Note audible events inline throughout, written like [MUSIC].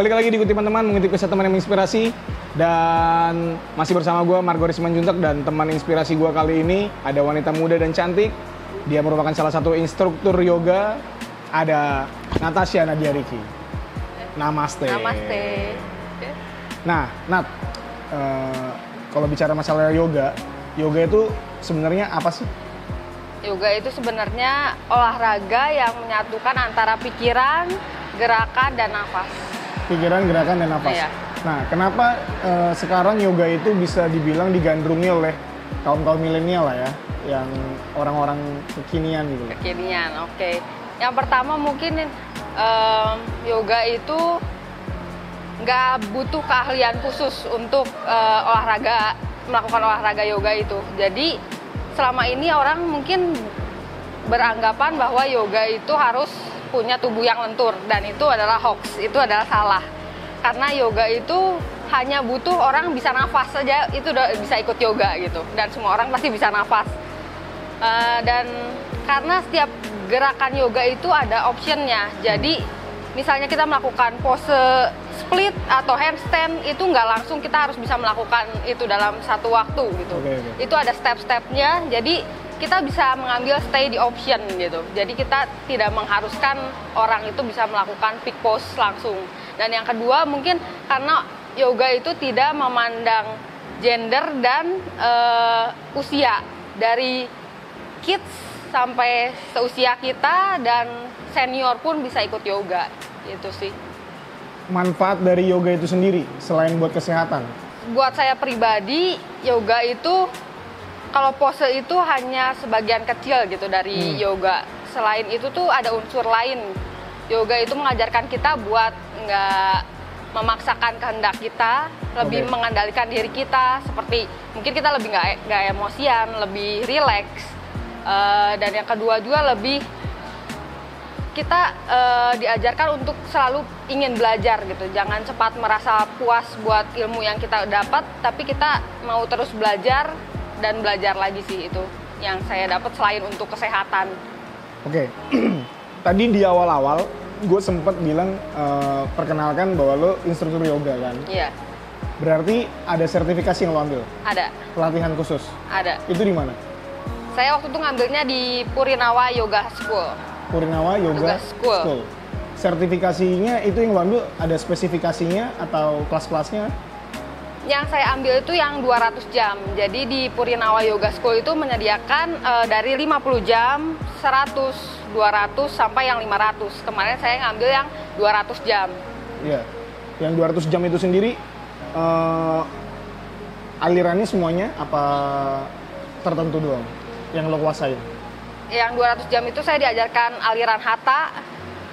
balik lagi di teman-teman mengutip kisah teman yang menginspirasi dan masih bersama gue Margoris Manjuntak dan teman inspirasi gue kali ini ada wanita muda dan cantik. Dia merupakan salah satu instruktur yoga. Ada Natasha Nadia Riki. Namaste. Namaste. Nah, Nat, eh, kalau bicara masalah yoga, yoga itu sebenarnya apa sih? Yoga itu sebenarnya olahraga yang menyatukan antara pikiran, gerakan, dan nafas. Pikiran, gerakan, dan nafas. Iya. Nah, kenapa eh, sekarang yoga itu bisa dibilang digandrungi oleh kaum kaum milenial lah ya, yang orang-orang kekinian gitu. Kekinian, oke. Yang pertama mungkin em, yoga itu nggak butuh keahlian khusus untuk eh, olahraga melakukan olahraga yoga itu. Jadi selama ini orang mungkin beranggapan bahwa yoga itu harus punya tubuh yang lentur dan itu adalah hoax, itu adalah salah. Karena yoga itu hanya butuh orang bisa nafas saja itu udah bisa ikut yoga gitu dan semua orang pasti bisa nafas. Eh, dan karena setiap gerakan yoga itu ada optionnya. Jadi misalnya kita melakukan pose split atau handstand itu nggak langsung kita harus bisa melakukan itu dalam satu waktu gitu. Oke, oke. Itu ada step-stepnya. Jadi kita bisa mengambil stay di option gitu. Jadi kita tidak mengharuskan orang itu bisa melakukan peak pose langsung. Dan yang kedua mungkin karena yoga itu tidak memandang gender dan eh, usia dari kids sampai seusia kita dan senior pun bisa ikut yoga itu sih. Manfaat dari yoga itu sendiri selain buat kesehatan. Buat saya pribadi yoga itu kalau pose itu hanya sebagian kecil gitu dari Hmm. yoga. Selain itu tuh ada unsur lain. Yoga itu mengajarkan kita buat nggak memaksakan kehendak kita, lebih Oke. mengendalikan diri kita. Seperti mungkin kita lebih nggak nggak emosian, lebih rileks. Eh, dan yang kedua juga lebih kita eh, diajarkan untuk selalu ingin belajar gitu. Jangan cepat merasa puas buat ilmu yang kita dapat, tapi kita mau terus belajar dan belajar lagi sih itu yang saya dapat selain untuk kesehatan. Oke, [CLEARS THROAT] tadi di awal-awal gue sempet bilang eh, perkenalkan bahwa lo instruktur yoga kan. Iya, Berarti ada sertifikasi yang lo ambil, ada, pelatihan khusus. ada. Itu di mana? Saya waktu itu ngambilnya di Purinawa Yoga School. Purinawa Yoga, Yoga School. Sertifikasinya itu yang lo ambil ada spesifikasinya atau kelas-kelasnya? Yang saya ambil itu yang 200 jam. Jadi di Purinawa Yoga School itu menyediakan eh, dari 50 jam, 100, 200 sampai yang 500. Kemarin saya ngambil yang 200 jam. Iya. Yang 200 jam itu sendiri eh, alirannya semuanya apa tertentu doang yang lo kuasain? Yang 200 jam itu saya diajarkan aliran hatha,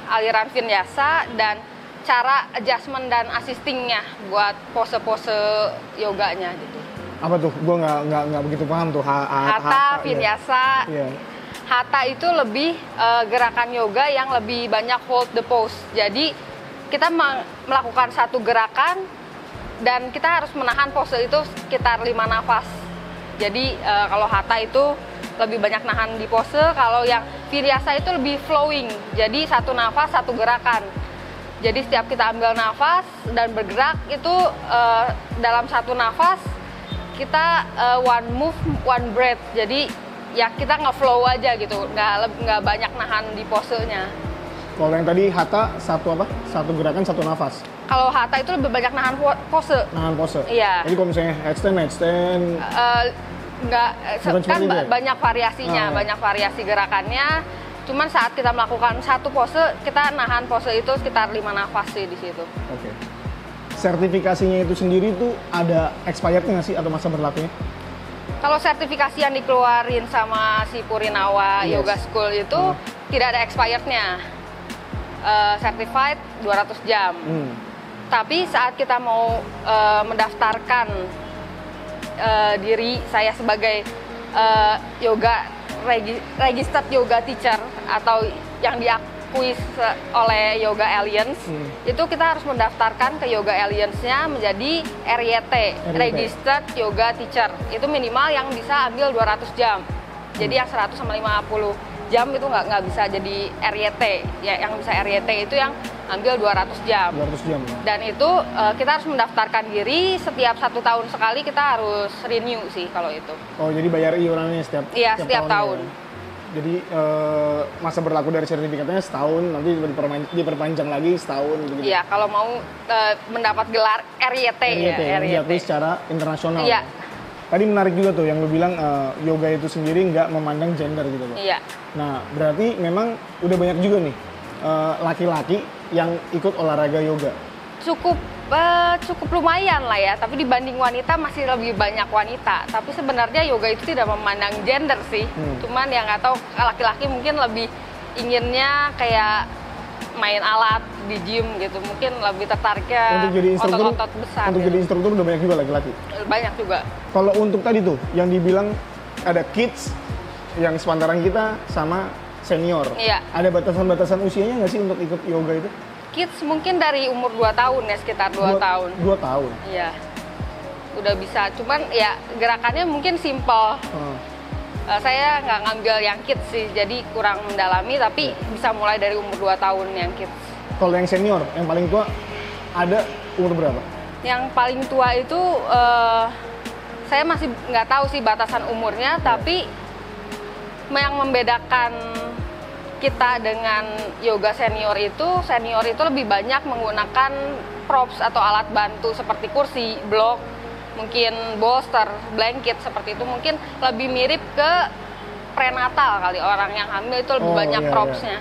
aliran vinyasa dan cara adjustment dan assistingnya buat pose-pose yoganya gitu. Apa tuh? Gue nggak nggak nggak begitu paham tuh. Ha, ha- Hatha, iya. vinyasa, Iya. Hatha itu lebih eh, gerakan yoga yang lebih banyak hold the pose. Jadi kita me- melakukan satu gerakan dan kita harus menahan pose itu sekitar 5 nafas. Jadi eh, kalau Hatha itu lebih banyak nahan di pose, kalau yang Vinyasa itu lebih flowing. Jadi satu nafas satu gerakan. Jadi setiap kita ambil nafas dan bergerak itu eh, dalam satu nafas kita eh, one move one breath. Jadi ya kita nggak flow aja gitu, nggak nggak banyak nahan di posenya. Kalau yang tadi hatha satu apa? Satu gerakan satu nafas. Kalau hatha itu lebih banyak nahan po- pose. Nahan pose. Iya. Jadi kalau misalnya headstand, headstand. Nggak eh, Bukan kan ba- ya? banyak variasinya, Oh. banyak variasi gerakannya. Cuman saat kita melakukan satu pose, kita nahan pose itu sekitar 5 nafas sih di situ. Oke. Sertifikasinya itu sendiri tuh ada expirednya nggak sih atau masa berlakunya? Kalau sertifikasi yang dikeluarin sama si Purinawa Yes. Yoga School itu Hmm. tidak ada expirednya. Eh, certified 200 jam. Hmm. Tapi saat kita mau eh, mendaftarkan eh, diri saya sebagai eh, yoga regi- registered yoga teacher atau yang diakui oleh Yoga Alliance, Hmm. itu kita harus mendaftarkan ke Yoga Alliance-nya menjadi RYT, Registered Yoga Teacher. Itu minimal yang bisa ambil 200 jam. Jadi yang 100 sama 50 jam itu nggak nggak bisa jadi RYT. Ya, yang bisa RYT itu yang ngambil 200 jam 200 jam. dan itu eh, kita harus mendaftarkan diri setiap satu tahun sekali kita harus renew sih kalau itu Oh, jadi bayar iurannya setiap Iya, setiap tahunnya tahun. ya? Jadi eh, masa berlaku dari sertifikatnya setahun, nanti diperpanjang lagi setahun gitu. Iya, kalau mau eh, mendapat gelar RYT, RYT, ya, yang diakui secara internasional. Iya. Tadi menarik juga tuh yang lu bilang eh, yoga itu sendiri nggak memandang gender gitu loh. Iya, Nah, berarti memang udah banyak juga nih laki-laki yang ikut olahraga yoga. cukup eh, cukup lumayan lah ya. Tapi dibanding wanita masih lebih banyak wanita. Tapi sebenarnya yoga itu tidak memandang gender sih. Hmm. Cuman yang nggak tahu laki-laki mungkin lebih inginnya kayak main alat di gym gitu. Mungkin lebih tertariknya untuk jadi instruktur, otot-otot besar. untuk gitu. jadi instruktur udah banyak juga laki-laki. banyak juga. Kalau untuk tadi tuh yang dibilang ada kids yang sepantaran kita sama senior. Iya. Ada batasan-batasan usianya nggak sih untuk ikut yoga itu? Kids mungkin dari umur 2 tahun ya sekitar 2 Dua- tahun. Dua tahun. Iya. Udah bisa. Cuman ya gerakannya mungkin simple. Oh. Eh, saya nggak ngambil yang kids sih, jadi kurang mendalami. Tapi bisa mulai dari umur 2 tahun yang kids. Kalau yang senior, yang paling tua ada umur berapa? Yang paling tua itu eh, saya masih nggak tahu sih batasan umurnya, tapi yang membedakan kita dengan yoga senior itu, senior itu lebih banyak menggunakan props atau alat bantu seperti kursi, blok, mungkin bolster, blanket seperti itu mungkin lebih mirip ke prenatal kali orang yang hamil itu lebih Oh, banyak iya, propsnya.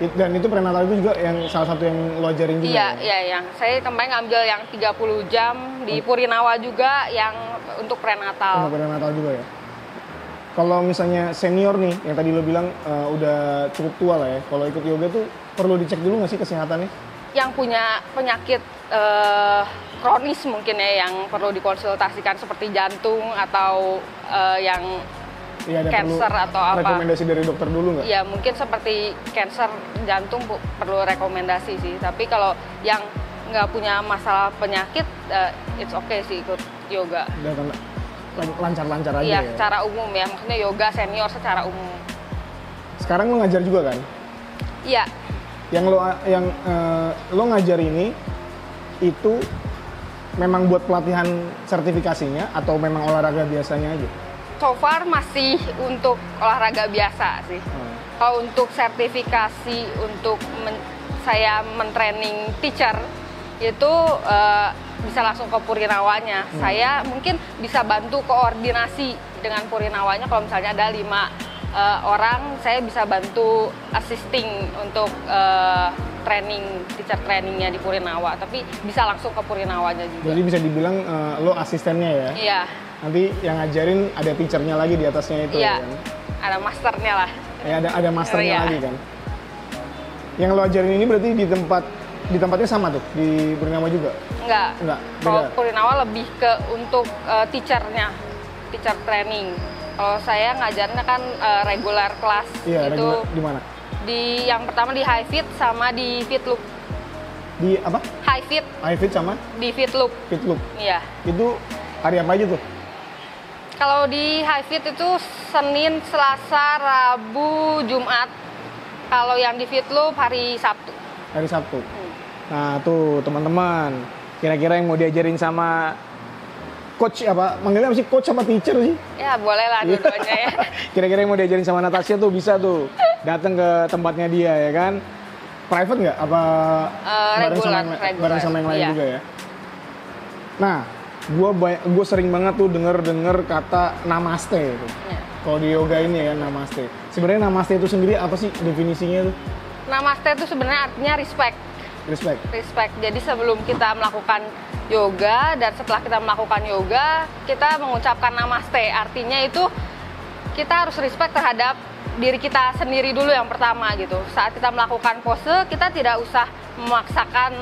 It- Dan itu prenatal itu juga yang salah satu yang lo ajarin juga. Iya, ya? iya, yang saya kemarin ngambil yang 30 jam di Purinawa juga yang untuk Untuk prenatal. prenatal juga ya. Kalau misalnya senior nih, yang tadi lo bilang eh, udah cukup tua lah ya. Kalau ikut yoga tuh perlu dicek dulu nggak sih kesehatannya? Yang punya penyakit eh, kronis mungkin ya yang perlu dikonsultasikan seperti jantung atau eh, yang Iya, ada Cancer perlu atau apa? rekomendasi dari dokter dulu nggak? ya mungkin seperti cancer jantung perlu rekomendasi sih. Tapi kalau yang nggak punya masalah penyakit, eh, it's okay sih ikut yoga. Dan lancar-lancar aja Iya, ya. secara umum ya, maksudnya yoga senior secara umum. Sekarang lo ngajar juga kan? Iya, Yang lo yang eh, lo ngajar ini itu memang buat pelatihan sertifikasinya atau memang olahraga biasanya aja? so far masih untuk olahraga biasa sih. Hmm. Kalau untuk sertifikasi untuk men- saya mentraining teacher itu eh, bisa langsung ke Purinawanya. Saya mungkin bisa bantu koordinasi dengan Purinawanya kalau misalnya ada lima eh, orang, saya bisa bantu assisting untuk eh, training teacher trainingnya di Purinawa. Tapi bisa langsung ke Purinawanya juga. Jadi bisa dibilang eh, lo asistennya ya? Iya, Nanti yang ngajarin ada teachernya lagi di atasnya itu iya, kan? ada masternya lah. Ya, ada ada masternya Iya. lagi kan? Yang lo ajarin ini berarti di tempat di tempatnya sama tuh di Purnama juga? Enggak. Enggak, Kalau beda. Purinawa lebih ke untuk eh, teachernya, teacher training. Kalau saya ngajarnya kan eh, regular kelas Iya, itu di mana? di yang pertama di high fit sama di fit loop. Di apa? High fit iFit sama di fit loop. Fitloop. Iya. Itu hari apa aja tuh? Kalau di high fit itu Senin, Selasa, Rabu, Jumat. Kalau yang di fit loop hari Sabtu. Hari Sabtu. Hmm. Nah tuh teman-teman, kira-kira yang mau diajarin sama coach apa? Manggilnya apa sih coach apa teacher sih? Ya boleh lah Iya. dua-duanya ya. [LAUGHS] Kira-kira yang mau diajarin sama Natasha tuh bisa tuh datang ke tempatnya dia ya kan? Private nggak? Apa Eh, bareng sama yang, regular, bareng sama yang lain iya. juga ya? Nah, gue gue sering banget tuh denger-denger kata namaste itu. Ya. Kalau di yoga ini ya namaste. Sebenarnya namaste itu sendiri apa sih definisinya tuh? Namaste itu sebenarnya artinya respect. Respect. respect. Jadi sebelum kita melakukan yoga dan setelah kita melakukan yoga, kita mengucapkan namaste. Artinya itu kita harus respect terhadap diri kita sendiri dulu yang pertama gitu. Saat kita melakukan pose, kita tidak usah memaksakan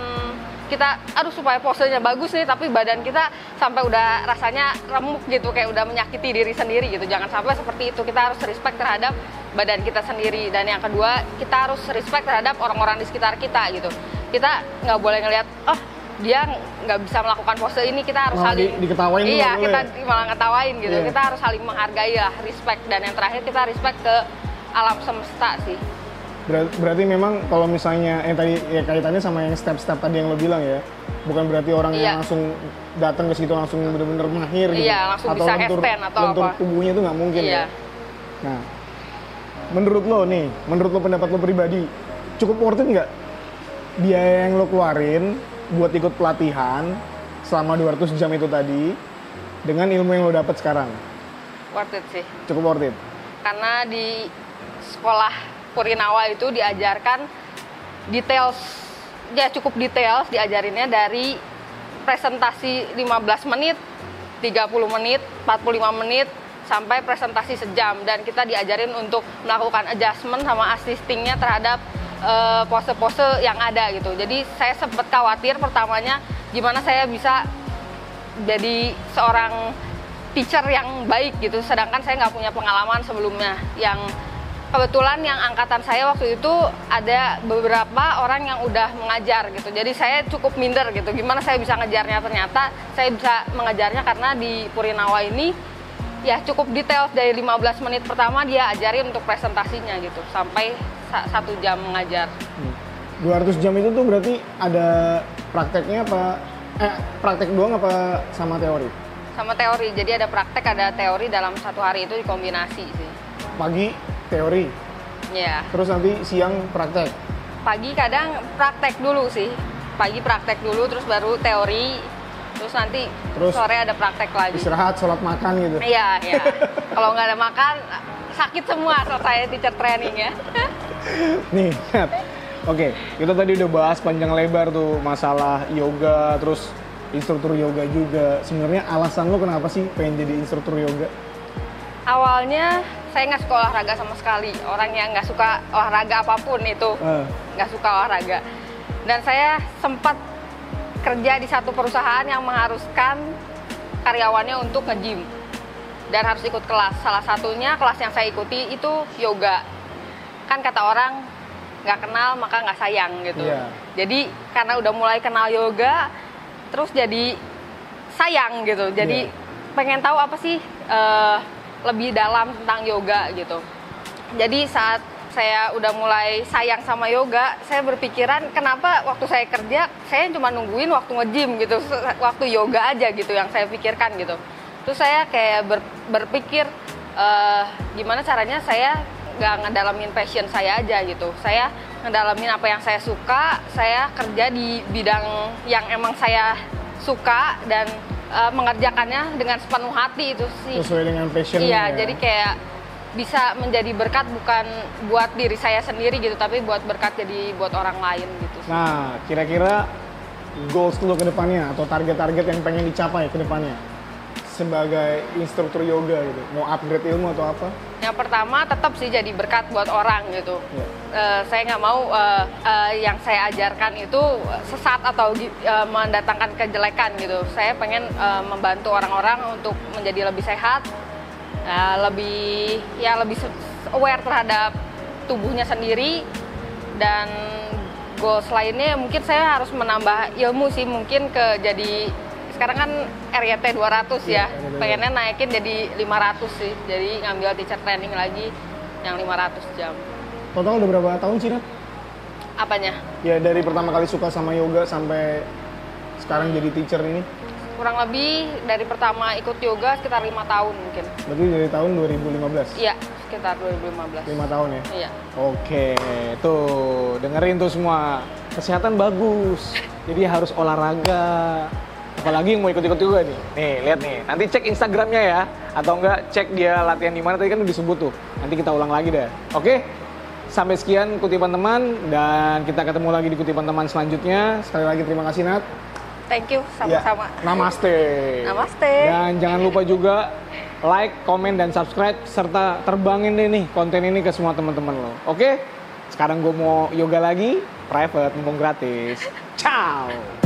kita aduh supaya posenya bagus nih tapi badan kita sampai udah rasanya remuk gitu kayak udah menyakiti diri sendiri gitu jangan sampai seperti itu kita harus respect terhadap badan kita sendiri dan yang kedua kita harus respect terhadap orang-orang di sekitar kita gitu kita nggak boleh ngelihat oh dia nggak bisa melakukan pose ini kita harus Malah saling di- diketawain iya kita ya? malah ngetawain gitu Iya. kita harus saling menghargai lah respect dan yang terakhir kita respect ke alam semesta sih Ber- berarti memang kalau misalnya yang tadi ya kaitannya sama yang step-step tadi yang lo bilang ya, bukan berarti orang Iya. yang langsung datang ke situ langsung bener-bener mahir gitu. Iya, langsung bisa handstand atau lentur apa. tubuhnya itu nggak mungkin Iya. ya. Nah, menurut lo nih, menurut lo pendapat lo pribadi, cukup worth it nggak biaya yang lo keluarin buat ikut pelatihan selama 200 jam itu tadi dengan ilmu yang lo dapat sekarang? Worth it sih. Cukup worth it? Karena di sekolah Purinawa itu diajarkan details, ya cukup details diajarinnya dari presentasi 15 menit, 30 menit, 45 menit, sampai presentasi sejam dan kita diajarin untuk melakukan adjustment sama assistingnya terhadap eh, pose-pose yang ada gitu. Jadi saya sempat khawatir pertamanya gimana saya bisa jadi seorang teacher yang baik gitu. Sedangkan saya nggak punya pengalaman sebelumnya. Yang kebetulan yang angkatan saya waktu itu ada beberapa orang yang udah mengajar gitu. Jadi saya cukup minder gitu. Gimana saya bisa ngejarnya? Ternyata saya bisa mengejarnya karena di Purinawa ini ya cukup detail dari 15 menit pertama dia ajarin untuk presentasinya gitu sampai sa- satu jam mengajar. Hmm. 200 jam itu tuh berarti ada prakteknya apa? Eh, praktek doang apa sama teori? Sama teori, jadi ada praktek, ada teori dalam satu hari itu dikombinasi sih. Pagi teori, Ya, terus nanti siang praktek. pagi kadang praktek dulu sih. Pagi praktek dulu, terus baru teori, terus nanti Terus sore ada praktek lagi. Istirahat, sholat makan gitu. Iya, iya. [LAUGHS] Kalau nggak ada makan, sakit semua selesai teacher training ya. [LAUGHS] Nih, Nat. Oke, kita tadi udah bahas panjang lebar tuh masalah yoga, terus instruktur yoga juga. Sebenarnya alasan lo kenapa sih pengen jadi instruktur yoga? Awalnya saya nggak suka olahraga sama sekali. Orang yang nggak suka olahraga apa pun itu Eh, nggak suka olahraga. Dan saya sempat kerja di satu perusahaan yang mengharuskan karyawannya untuk nge-gym dan harus ikut kelas. Salah satunya kelas yang saya ikuti itu yoga. Kan kata orang nggak kenal maka nggak sayang gitu. Iya. Jadi karena udah mulai kenal yoga, terus jadi sayang gitu. Jadi Iya. pengen tahu apa sih eh, lebih dalam tentang yoga gitu. Jadi saat saya udah mulai sayang sama yoga, saya berpikiran kenapa waktu saya kerja saya cuma nungguin waktu nge-gym gitu, waktu yoga aja gitu yang saya pikirkan gitu. Terus saya kayak ber- berpikir eh, gimana caranya saya nggak ngedalamin passion saya aja gitu. Saya ngedalamin apa yang saya suka, saya kerja di bidang yang emang saya suka dan eh, mengerjakannya dengan sepenuh hati itu sih. sesuai dengan passion Iya, ya. jadi kayak bisa menjadi berkat bukan buat diri saya sendiri gitu, tapi buat berkat jadi buat orang lain gitu. sih. Nah, kira-kira goals lo ke depannya atau target-target yang pengen dicapai ke depannya sebagai instruktur yoga gitu. Mau upgrade ilmu atau apa? Yang pertama tetap sih jadi berkat buat orang gitu. Ya. Eh, saya nggak mau eh, eh, yang saya ajarkan itu sesat atau eh, mendatangkan kejelekan gitu. Saya pengen eh, membantu orang-orang untuk menjadi lebih sehat, eh, lebih ya lebih aware terhadap tubuhnya sendiri dan goals lainnya mungkin saya harus menambah ilmu sih mungkin ke jadi sekarang kan RYT 200 ya, RYT. pengennya naikin jadi 500 sih. Jadi ngambil teacher training lagi yang 500 jam. Total udah berapa tahun sih, Nat? Apanya? Ya dari pertama kali suka sama yoga sampai sekarang jadi teacher ini. Kurang lebih dari pertama ikut yoga sekitar lima tahun mungkin. Berarti dari tahun 2015. Iya, sekitar 2015. 5 tahun ya. Iya. Oke, tuh dengerin tuh semua. Kesehatan bagus. Jadi harus olahraga. Apalagi yang mau ikut-ikut juga nih. Nih, lihat nih. Nanti cek Instagramnya ya. Atau enggak cek dia latihan di mana tadi kan udah disebut tuh. Nanti kita ulang lagi deh. Oke? Sampai sekian kutipan teman dan kita ketemu lagi di kutipan teman selanjutnya. Sekali lagi terima kasih Nat. Thank you, Ya, sama-sama. Namaste. Namaste. Dan jangan lupa juga like, komen, dan subscribe serta terbangin deh nih konten ini ke semua teman-teman lo. Oke? Sekarang gue mau yoga lagi, private, mumpung gratis. Ciao.